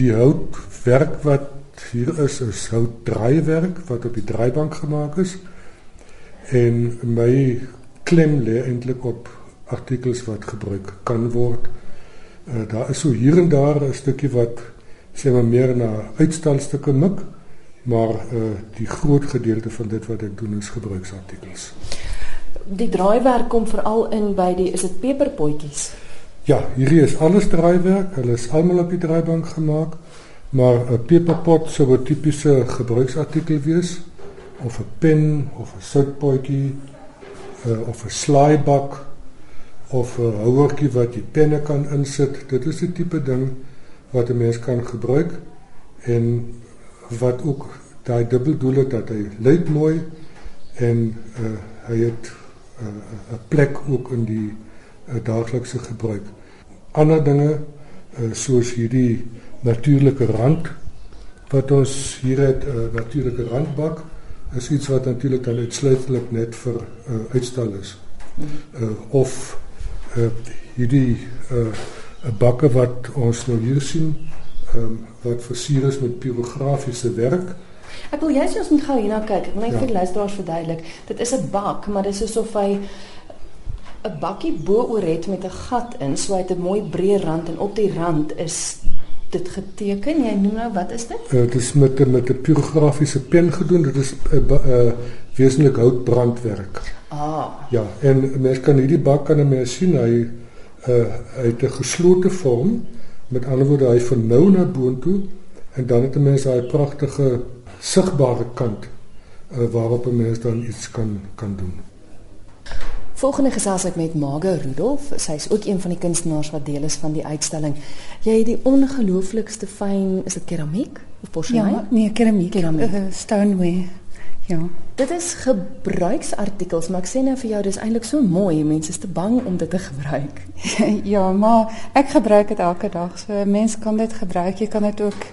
die houtwerk wat hier is is houtdraaiwerk wat op die draaibank gemaak is. En my klem lê eintlik op artikels wat gebruik kan word. Uh, daar is so hier en daar 'n stukkie wat sê maar meer na uitstalstukke mik, maar uh, die groot gedeelte van dit wat ek doen is gebruiksartikels. Die draaiwerk kom veral in by die is dit peperpotjies. Ja, hierdie is alles draaiwerk. Hulle is almal op die draaibank gemaak, maar 'n peperpot sou 'n tipiese gebruiksartikel wees of 'n pen of 'n soutpotjie uh, of 'n slaaibak of 'n houertjie wat jy penne kan insit. Dit is die tipe ding wat 'n mens kan gebruik en wat ook daai dubbel doel het dat hy lyk mooi en uh, hy het uh, 'n plek ook in die uh, daaglikse gebruik. Ander dinge uh, soos hierdie natuurlike rand wat ons hier het 'n uh, natuurlike randbak is iets wat natuurlik dan uitsluitlik net vir uh, uitstal is. Uh, of uh, hierdie uh, bakke wat ons nou hier sien um, wat versier is met pirografiese werk. Ek wil juist ons moet gou hierna kyk. Ek wil net ja. vir luisteraars verduidelik. Dit is 'n bak, maar dit is asof hy 'n bakkie bo-oor het met 'n gat in, so hy het 'n mooi breë rand en op die rand is dit geteken. Jy noem nou wat is dit? Uh, dit is met met 'n pirografiese pen gedoen. Dit is 'n uh, uh, wesentlik houtbrandwerk. Ah. Ja, en mens kan hierdie bak kan mens sien hy uh hy het 'n geslote vorm. Met ander woorde hy vernou na boontoe en dan het 'n mens daai pragtige sigbare kant uh waarop 'n mens dan iets kan kan doen. Volgende gesels ek met Marga Rudolf. Sy is ook een van die kunstenaars wat deel is van die uitstalling. Jy het die ongelooflikste fyn, is dit keramiek of porselein? Ja, nee, keramiek. keramiek. Uh, stoneware. Ja. Dit is gebruiksartikels, maar ek sê nou vir jou dis eintlik so mooi. Mense is te bang om dit te gebruik. ja, maar ek gebruik dit elke dag. So mense kan dit gebruik. Jy kan dit ook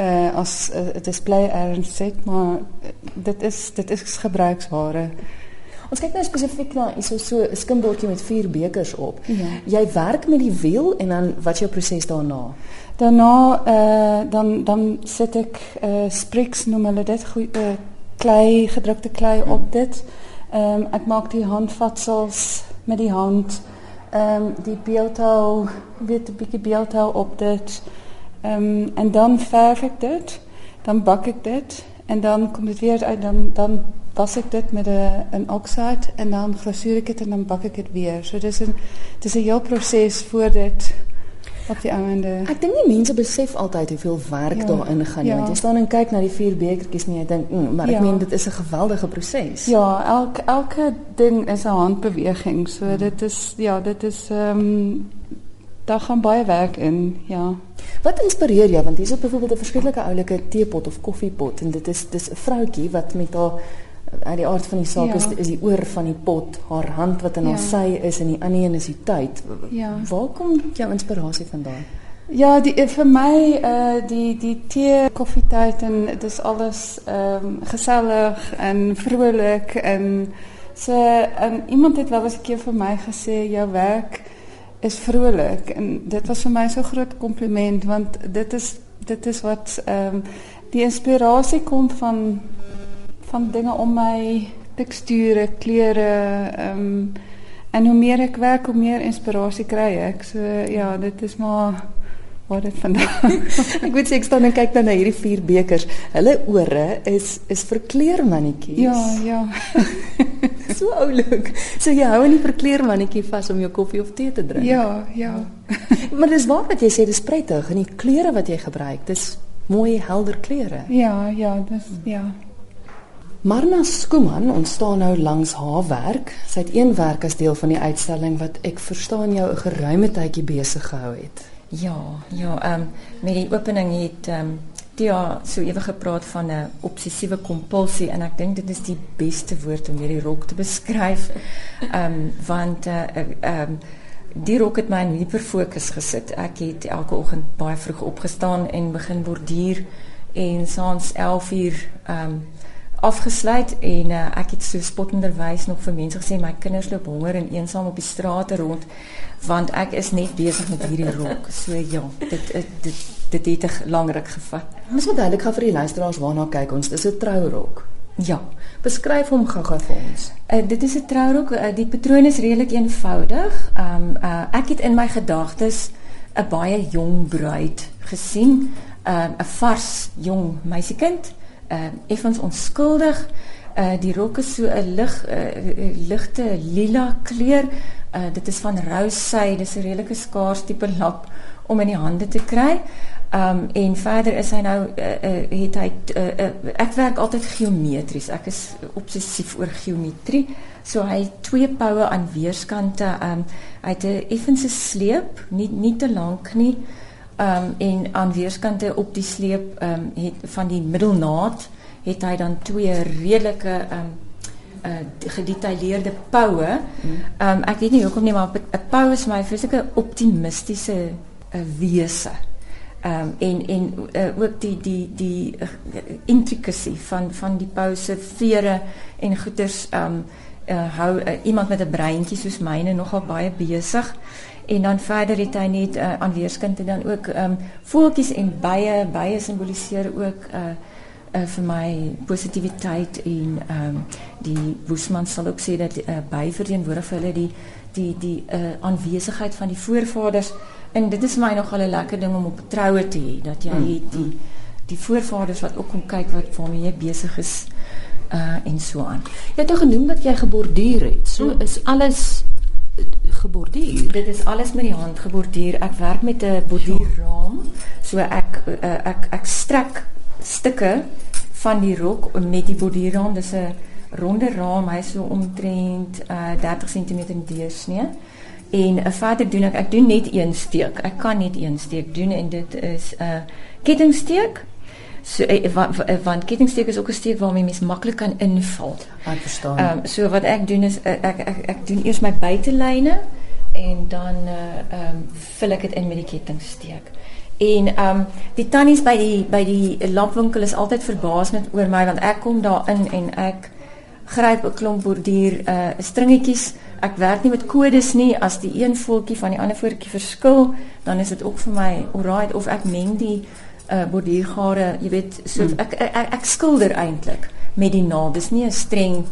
uh as uh, dit is bly erns sit, maar dit is dit is gebruiksware. Ons kyk nou spesifiek na is so 'n skimbordjie met vier bekers op. Ja. Jy werk met die wiel en dan wat is jou proses daarna? Daarna uh dan dan sit ek uh spriks noem hulle dit goed uh, klei, gedrukte klei op dit. Ehm um, ek maak die handvatsels met die hand. Ehm um, die beeldhou, weet 'n bietjie beeldhou op dit. Ehm um, en dan verf ek dit. Dan bak ek dit en dan kom dit weer uit dan dan was ek dit met 'n 'n oxide en dan glasuur ek dit en dan bak ek dit weer. So dis 'n dis 'n heel proses voor dit op die einde. Ek dink nie mense besef altyd hoeveel werk ja, daarin gaan nie. Ja. Jy staan en kyk na die vier bekertjies en jy dink, mm, maar ek ja. meen dit is 'n geweldige proses. Ja, elke elke ding is 'n handbeweging. So ja. dit is ja, dit is ehm um, daar gaan baie werk in, ja. Wat inspireer jou want hier is byvoorbeeld 'n verskillike oulike teepot of koffiepot en dit is dis 'n vroutjie wat met haar uit die aard van die saak ja. is is die oor van die pot, haar hand wat in ja. haar sy is en die ander een is die tyd. Ja. Waar kom jou inspirasie vandaan? Ja, die vir my uh die die tee, koffietyd en dit is alles ehm um, gesellig en vrolik en so en iemand het wel eens 'n keer vir my gesê jou werk is vrolik en dit was vir my so groot kompliment want dit is dit is wat ehm um, die inspirasie kom van van dinge om my teksture, kleure, ehm um, en hoe meer ek werk, hoe meer inspirasie kry ek. So ja, dit is maar wat dit vandaan. ek weet ek staan en kyk dan na hierdie vier bekers. Hulle ore is is verkleermannetjies. Ja, ja. so oulik. So jy hou in die verkleermannetjie vas om jou koffie of tee te drink. Ja, ja. maar dis waar wat jy sê, dis prettig en die kleure wat jy gebruik, dis mooi helder kleure. Ja, ja, dis ja. Marna Skuman ontstaan nou langs haar werk. Sy het een werk as deel van die uitstalling wat ek verstaan jou 'n geruime tydjie besig gehou het. Ja, ja, ehm um, met die opening het ehm um, Tia so ewig gepraat van 'n obsessiewe kompulsie en ek dink dit is die beste woord om hierdie rok te beskryf. Ehm um, want eh, ehm uh, um, die rok het my in hiperfokus gesit. Ek het elke oggend baie vroeg opgestaan en begin borduur en saans 11uur ehm um, afgesluit en uh, ek het so spottenderwys nog vir mense gesê my kinders loop honger en eensaam op die strate rond want ek is net besig met hierdie rok. So ja, dit dit dit het 'n lang ruk gevat. Mens moet duidelik gaan vir die luisteraars waarna kyk ons. Dis 'n trourok. Ja, beskryf hom gou-gou vir ons. Uh, dit is 'n trourok. Uh, die patroon is redelik eenvoudig. Um uh, ek het in my gedagtes 'n baie jong bruid gesien, 'n uh, vars jong meisiekind, uh, effens onskuldig. Uh, die rok is so 'n lig uh, ligte lila kleur. Uh, dit is van rose sy, dis 'n redelike skaars tipe lap om in die hande te kry. Um en verder is hy nou uh, uh, het hy uh, uh, ek werk altyd geometries. Ek is obsessief oor geometrie. So hy het twee poue aan weerskante. Um hy het 'n effense sleep, nie nie te lank nie. Um en aan weerskante op die sleep um het van die middelnaad het hy dan twee redelike um uh gedetailleerde poue. Um ek weet nie hoekom nie, maar 'n pou is my fisieke optimistiese uh, wese. Um, en en uh, ook die die die uh, intricacy van van die pouse vere en goeters um, uh, hou uh, iemand met 'n breintjie soos myne nogal baie besig. En dan verder het hy net uh, aan weerskante dan ook ehm um, voeltjies en bye bye simboliseer ook uh uh vir my positiwiteit en ehm um, die Boesman sal ook sê dat uh, by verteenwoordig vir hulle die die die uh aanwesigheid van die voorvaders En dit is my nogal 'n lekker ding om op troue te hê dat jy mm. die die voorvaders wat ook kom kyk wat waarmee jy besig is uh en so aan. Jy het nou genoem dat jy geborduur het. So mm. is alles geborduur. Dit is alles met die hand geborduur. Ek werk met 'n borduurraam. So ek uh, ek ek strek stukke van die rok met die borduurraam. Dis 'n ronde raam. Hy so omtrent uh 30 cm in deursnee. En uh, verder doen ek ek doen net een steek. Ek kan net een steek doen en dit is 'n uh, kettingsteek. So uh, want, want kettingsteek is ook 'n steek waarmee mens maklik kan inval. Ek verstaan. Ehm um, so wat ek doen is uh, ek, ek ek doen eers my buitelyne en dan ehm uh, um, vul ek dit in met die kettingsteek. En ehm um, die tannies by die by die lampwinkel is altyd verbaas met oor my want ek kom daar in en ek gryp 'n klomp borduur uh stringetjies ek werk nie met kodes nie as die een voeltjie van die ander voeltjie verskil dan is dit ook vir my alright of ek meng die uh, borduurgare jy weet so hmm. ek, ek, ek, ek skilder eintlik met die naald dis nie 'n streng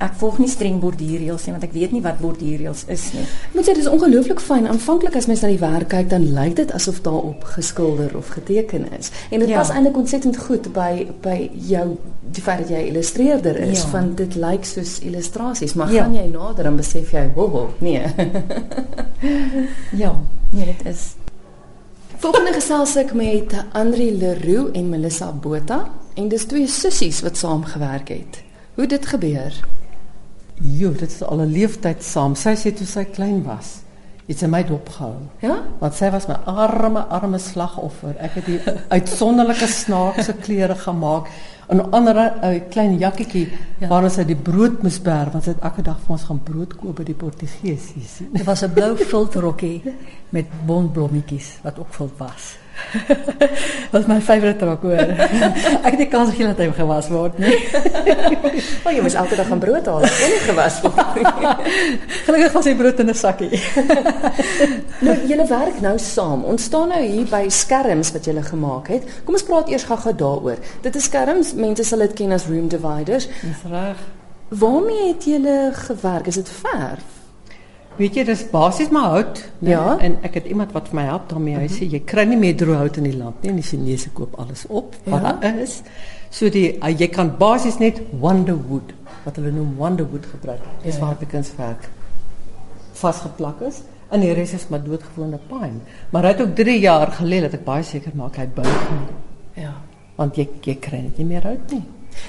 ek volg nie streng borduurreëls nie want ek weet nie wat borduurreëls is nie. Moet sê dit is ongelooflik fyn. Aanvanklik as mens na die werk kyk dan lyk dit asof daarop geskilder of geteken is. En dit ja. pas eintlik ontsettend goed by by jou die feit dat jy illustreerder is ja. want dit lyk soos illustrasies, maar ja. gaan jy nader dan besef jy, "Wo, wo, nee." ja, nee, dit is Volgende gesels ek met Andri Leroux en Melissa Botha en dis twee sissies wat saamgewerk het. Hoe dit gebeur? Jo, dit is al 'n leeftyd saam. Sy sê toe sy klein was, het sy my dopgehou. Ja? Want sy was my arme arme slagoffer. Ek het die uitsonderlike snaakse klere gemaak. 'n ander 'n klein jakkietjie ja. waar sy die brood moes bær want sy het elke dag vir ons gaan brood koop by die Portugesies. Dit was 'n blou viltrokkie met bonblommetjies wat ook vol was. Wat my favourite rok hoor. Ek het nie kans gegee dat hy gewas word nie. Maar jy moes elke dag gaan brood haal, kon nie gewas word nie. Gelukkig was hy brood in 'n sakkie. nou julle werk nou saam. Ons staan nou hier by skerms wat julle gemaak het. Kom ons praat eers gou-gou daaroor. Dit is skerms, mense sal dit ken as room dividers. Dis reg. Waarmee het julle gewerk? Is dit verf? Weet jy, dis basies maar hout. Nee? Ja. En ek het iemand wat vir my help daarmee. Hy uh -huh. sê jy kry nie meer droë hout in die land nie. Die Chinese koop alles op wat ja. daar is. So die uh, jy kan basies net wonderwood wat hulle noem wonderwood gebruik. Dis ja. waar die kunswerk vasgeplak is. En die res is maar doodgewone pine. Maar hy het ook 3 jaar gelede dat ek baie seker maak hy bou. Ja. Want jy jy kry net nie meer hout nie.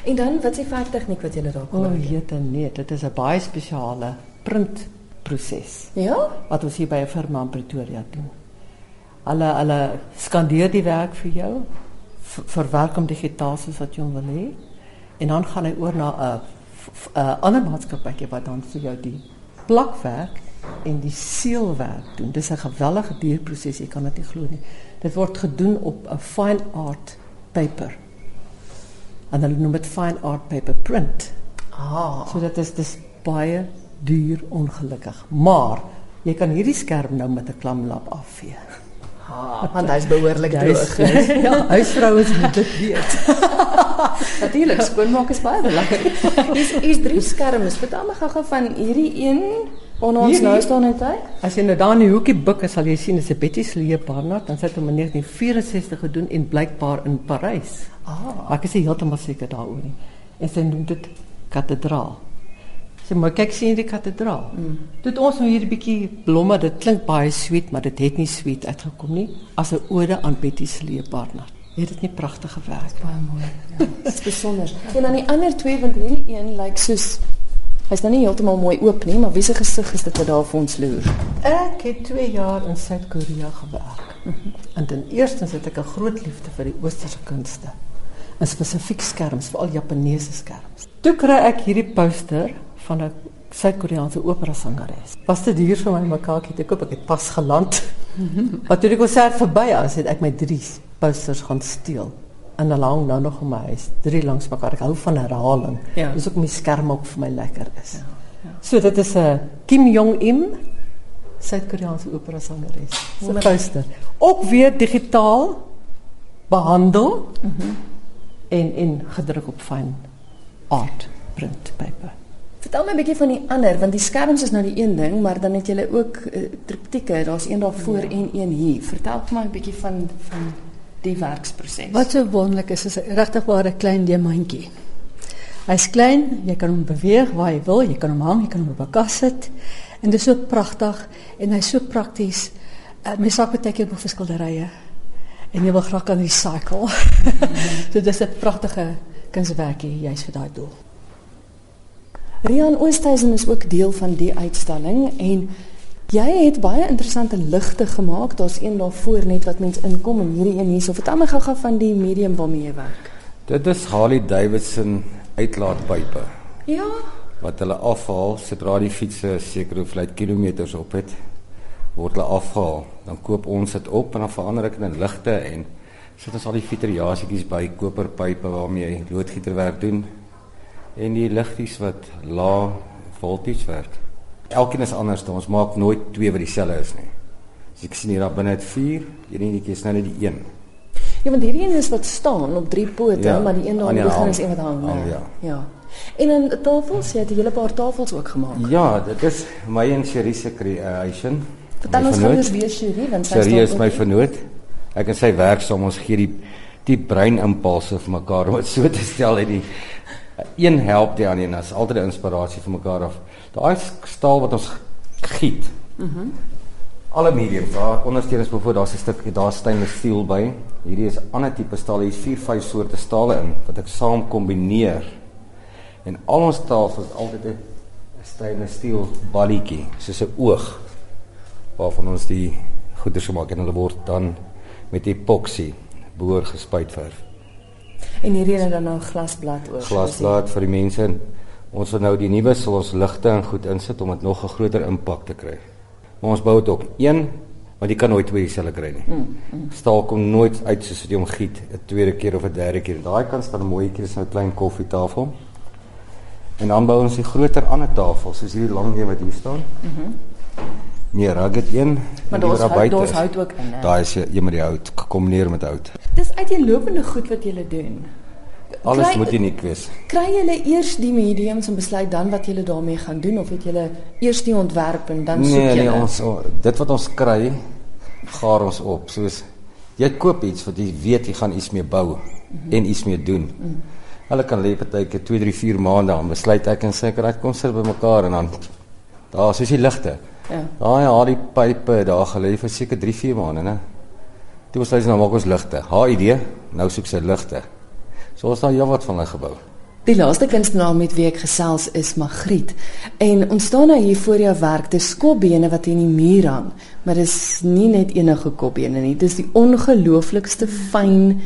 En dan wat is die tegniek wat jy daar gebruik? O, oh, jette nee, dit is 'n baie spesiale print proses. Ja? Wat ons hier by 'n firma in Pretoria doen. Hulle hulle skandeer die werk vir jou, verwerk hom digitaal soos wat jy wil hê. En dan gaan hy oor na 'n 'n ander maatskappy wat dan vir jou die plakwerk en die seelwerk doen. Dis 'n geweldige duur proses, jy kan dit nie glo nie. Dit word gedoen op 'n fine art paper. En hulle noem dit fine art paper print. Ah, so dit is dis baie duur ongelukkig. Maar Jy kan hierdie skerm nou met 'n klamlap afvee. Ha, want hy's behoorlik is- droog. is- Ja, huisvrouens moet dit weet. Natuurlik, skoonmaak is baie belangrik. Hier's hier's drie skerms. Vertel my gou-gou van hierdie een waarna ons Hierdie? nou staan en kyk. As jy nou daar in die hoekie buik, sal jy sien dis 'n Betty Slee Barnard, dan sit hom in 1964 gedoen en blykbaar in Parys. Ah, ek is heeltemal seker daaroor nie. En sy noem dit kathedraal. Sê maar kyk sien die kathedraal. Mm. Dit ons nou hier 'n bietjie blomme, dit klink baie sweet, maar dit het nie sweet uitgekom nie. As 'n ode aan Betty Slee Barnard. Het dit nie pragtige werk? baie mooi. Ja, dis besonder. En dan die ander twee want hierdie een lyk soos hy's nou nie heeltemal mooi oop nie, maar wie se gesig is dit wat daar vir ons loer? Ek het 2 jaar in Suid-Korea gewerk. En ten eerste het ek 'n groot liefde vir die oosterse kunste. En spesifiek skerms, veral Japaneese skerms. Toe kry ek hierdie poster van 'n Suid-Koreaanse opera sangeres. Was dit duur vir my mekaartjie te koop? Ek het pas geland. maar toe die konsert verby is, het ek my drie posters gaan steel. En hang nou nog in my huis, drie langs mekaar. Ek hou van herhaling. Ja. Dis ook my skerm ook vir my lekker is. Ja, ja. So dit is 'n Kim Jong Im Suid-Koreaanse opera sangeres. Se Wonderlik. poster. Ook weer digitaal behandel Mhm. mm -hmm. en en gedruk op fyn art print paper. Vertel my 'n bietjie van die ander want die skerms is nou die een ding, maar dan het jy ook uh, triptieke. Daar's een daar voor ja. en een hier. Vertel vir my 'n bietjie van van die werksproses. Wat so wonderlik is, is 'n regtig ware klein diamantjie. Hy's klein, jy kan hom beweeg waar jy wil, jy kan hom hang, jy kan hom op 'n kas sit. En dit is so pragtig en hy's so prakties. Uh, mens raak baie keer op verskilderye en jy wil graag kan recycle. so dis 'n pragtige kunswerkie juis vir daai doel. Rian Oosthuizen is ook deel van die uitstalling en jy het baie interessante ligte gemaak. Daar's een daar voor net wat mens inkom en hierdie een hierso. Vertel my gou-gou van die medium waarmee jy werk. Dit is Harley Davidson uitlaatpype Ja, wat hulle afhaal sodra die fiets 'n sekere hoeveelheid kilometers op het word hulle afgehaal. Dan koop ons dit op en dan verander ek dit in ligte en sit ons al die filtrasietjies by koperpype waarmee jy loodgieterwerk doen en die liggies wat lae voltage werk. Elkeen is anders. Ons maak nooit twee wat dieselfde is nie. As ek sien hier daar binne het 4, hierdie netjie is nou net die 1. Ja, want hierdie een is wat staan op drie pote, Ja, maar die een daar in begin is een wat hang. Hang, né? ja. Ja. En dan tafels, jy het 'n hele paar tafels ook gemaak. Ja, dit is my en Cherie se creation. Vertel ons gou weer Cherie, want sy Cherie is my vernoot. Ek en sy werk saam ons gee die die breinimpulse vir mekaar om dit so te stel en die een help die ander en as altyd 'n inspirasie vir mekaar af. Daai staal wat ons giet. Mhm. Alle mediums, daar ondersteunings byvoorbeeld daar's 'n stuk daar stainless steel by. Hierdie is 'n ander tipe staal. Hier's 4, 5 soorte stale in wat ek saam kombineer. En al ons tafels het altyd 'n stainless steel balletjie, soos 'n oog waarvan ons die goeders gemaak en hulle word dan met epoxy boor gespuitverf. En hierdie het dan nou glasblad oor. Glasplaat vir die mense. En ons wil nou die nuwe sal ons ligte en goed insit om dit nog 'n groter impak te kry. Maar ons bou dit op. Een want jy kan nooit twee dieselfde kry nie. Mm, mm. Staal kom nooit uit soos wat jy hom giet 'n tweede keer of 'n derde keer. Daai kan staan mooietjie, dis nou 'n klein koffietafel. En dan bou ons die groter ander tafels, soos hierdie lang een wat hier staan. Mhm. Mm meer rugged een. Maar en die daar's hout- daar's hout ook in? Daai is een met die hout gekombineer met hout. Dis uiteenlopende goed wat jy doen. Alles Kry- moet uniek wees. Kry julle eers die mediums en besluit dan wat julle daarmee gaan doen of het julle eers die ontwerp en dan soek Nee, julle? nee, ons o- dit wat ons kry, gaar ons op. Soos jy koop iets wat jy weet jy gaan iets mee bou mm -hmm. en iets mee doen. Mm -hmm. Hulle kan lê partyke 2, 3, 4 maande aan besluit ek en sy kry kom sit by mekaar en dan daar soos die ligte. Ja. Daai haar die pype daar gelê vir seker 3, 4 maande, né? Toe ons nou maak ons ligte. Haar idee, nou soek sy ligte. So ons daar heelwat van hulle gebou. Die laaste kunstenaar met wie ek gesels is Magriet. En ons staan nou hier voor jou werk. Dis skopbene wat in die muur hang, maar dis nie net enige kopbene nie. Dis die ongelooflikste fyn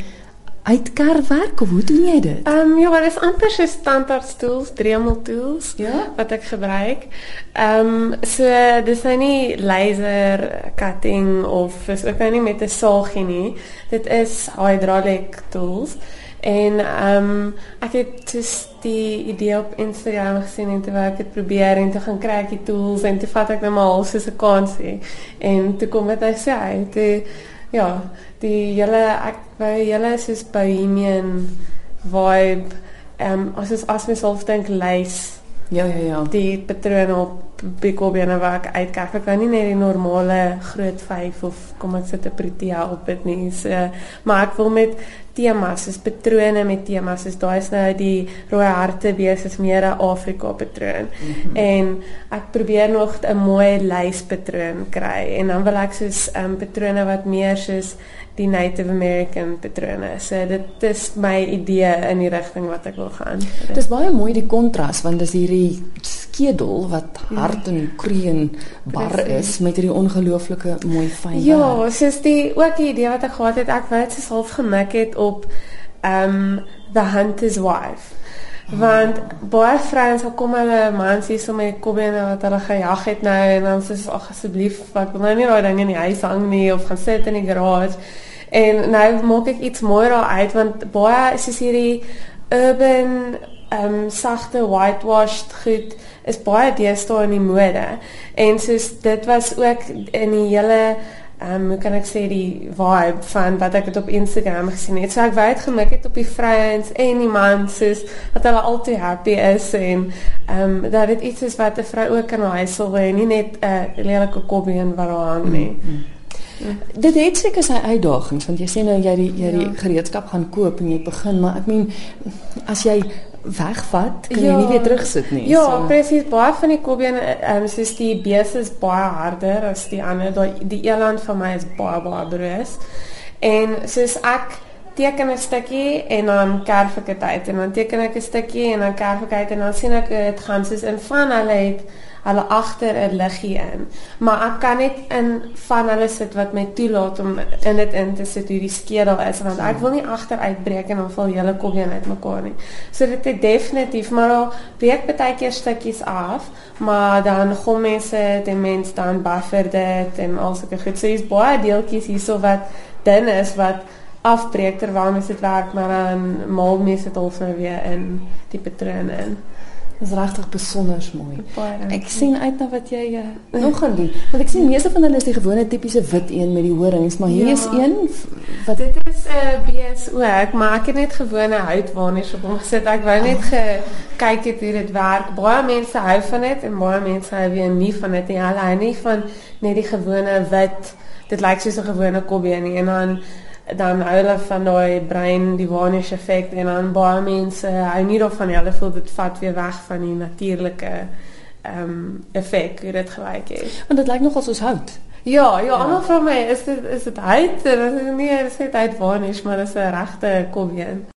uitkerwerk of hoe doen jy dit? Ehm um, ja, dit is amper so standaard tools, Dremel tools Ja? wat ek gebruik. Ehm um, so dis nou nie laser cutting of is ook nou nie met 'n saagie nie. Dit is hydraulic tools. En ehm um, ek het dus die idee op Instagram gesien en toe wou ek dit probeer en toe gaan kry ek die tools en toe vat ek net maar half soos 'n kansie. En toe kom dit hy sê hy toe ja, die hele ek wou hele soos bohemian vibe ehm um, as is as myself dink lys Ja, ja, ja. die patrone op bikobene waar ek uitkyk. Ek kan nie net die normale groot 5 of kom ek sit 'n protea op dit nie. So, maar ek wil met temas, soos patrone met temas, soos daai is nou die rooi harte wees is meer 'n Afrika patroon. Mm -hmm. En ek probeer nog 'n mooi lyspatroon kry en dan wil ek soos um, patrone wat meer soos die Native American patrone. So dit is my idee in die rigting wat ek wil gaan. Dit is baie mooi die kontras want dis hierdie skedel wat hard en kroei en bar Precies. is met hierdie ongelooflike mooi fyn Ja, werk. soos die ook die idee wat ek gehad het, ek wou dit soos half gemik het op um The Hunter's Wife. Want baie vrouens sal kom hulle mans hier so met kobbene wat hulle gejag het nou en dan sê ag asseblief, ek wil nou nie daai ding in die huis hang nie of gaan sit in die garage. En nou maak ek iets mooi daar uit want baie soos hierdie urban um sagte whitewashed goed is baie deesdae in die mode. En soos dit was ook in die hele um hoe kan ek sê die vibe van wat ek het op Instagram gesien het. So ek wou dit gemik het op die vrouens en die mans soos dat hulle altyd happy is en um dat dit iets is wat 'n vrou ook kan huisel en nie net 'n lelike kobbie in wat daar hang nie. Mm -hmm. Dit het seker sy uitdagings want jy sê nou jy die jy die Ja. gereedskap gaan koop en jy begin maar ek meen as jy wegvat kan jy Ja. nie weer terugsit nie. Ja, So- presies. Baie van die kobbene, ehm um, soos die bees is baie harder as die ander. Daai die eland van my is baie baie broos. En soos ek teken 'n stukkie en dan kerf ek dit uit en dan teken ek 'n stukkie en dan kerf ek uit en dan sien ek dit gaan soos in van hulle het hulle agter 'n liggie in. Maar ek kan net in van hulle sit wat my toelaat om in dit in te sit hoe die skedel is want ek wil nie agter uitbreek en dan val hele kobbeen uitmekaar nie. So dit het definitief maar al breek baie keer stukkies af, maar dan gom mense dit en mens dan buffer dit en al sulke goed. So baie deeltjies hierso wat dun is wat afbreek terwyl mens dit werk, maar dan maal mens dit al nou weer in die patrone in. Dis regtig besonder mooi. Ek sien uit na wat jy uh, nog gaan doen. Want ek sien meeste van hulle is die gewone tipiese wit een met die horings, maar hier Ja. is een wat Dit is 'n uh, BS ook, maar ek het net gewone houtwarnies op hom gesit. Ek wou net gekyk het hoe dit werk. Baie mense hou van dit en baie mense hou weer nie van dit nie. Hulle hou nie van net die gewone wit. Dit lyk soos 'n gewone kobbie nie en dan dan hou hulle van daai brein die varnish effek en dan baie mense hou nie daarvan nie. Hulle voel dit vat weer weg van die natuurlike ehm um, effek hoe dit gelyk het. want dit lyk nogal soos hout. Ja, ja, almal vra my, is dit is dit hout? Nee, dit is net uit varnish, maar dit is 'n regte kobbie.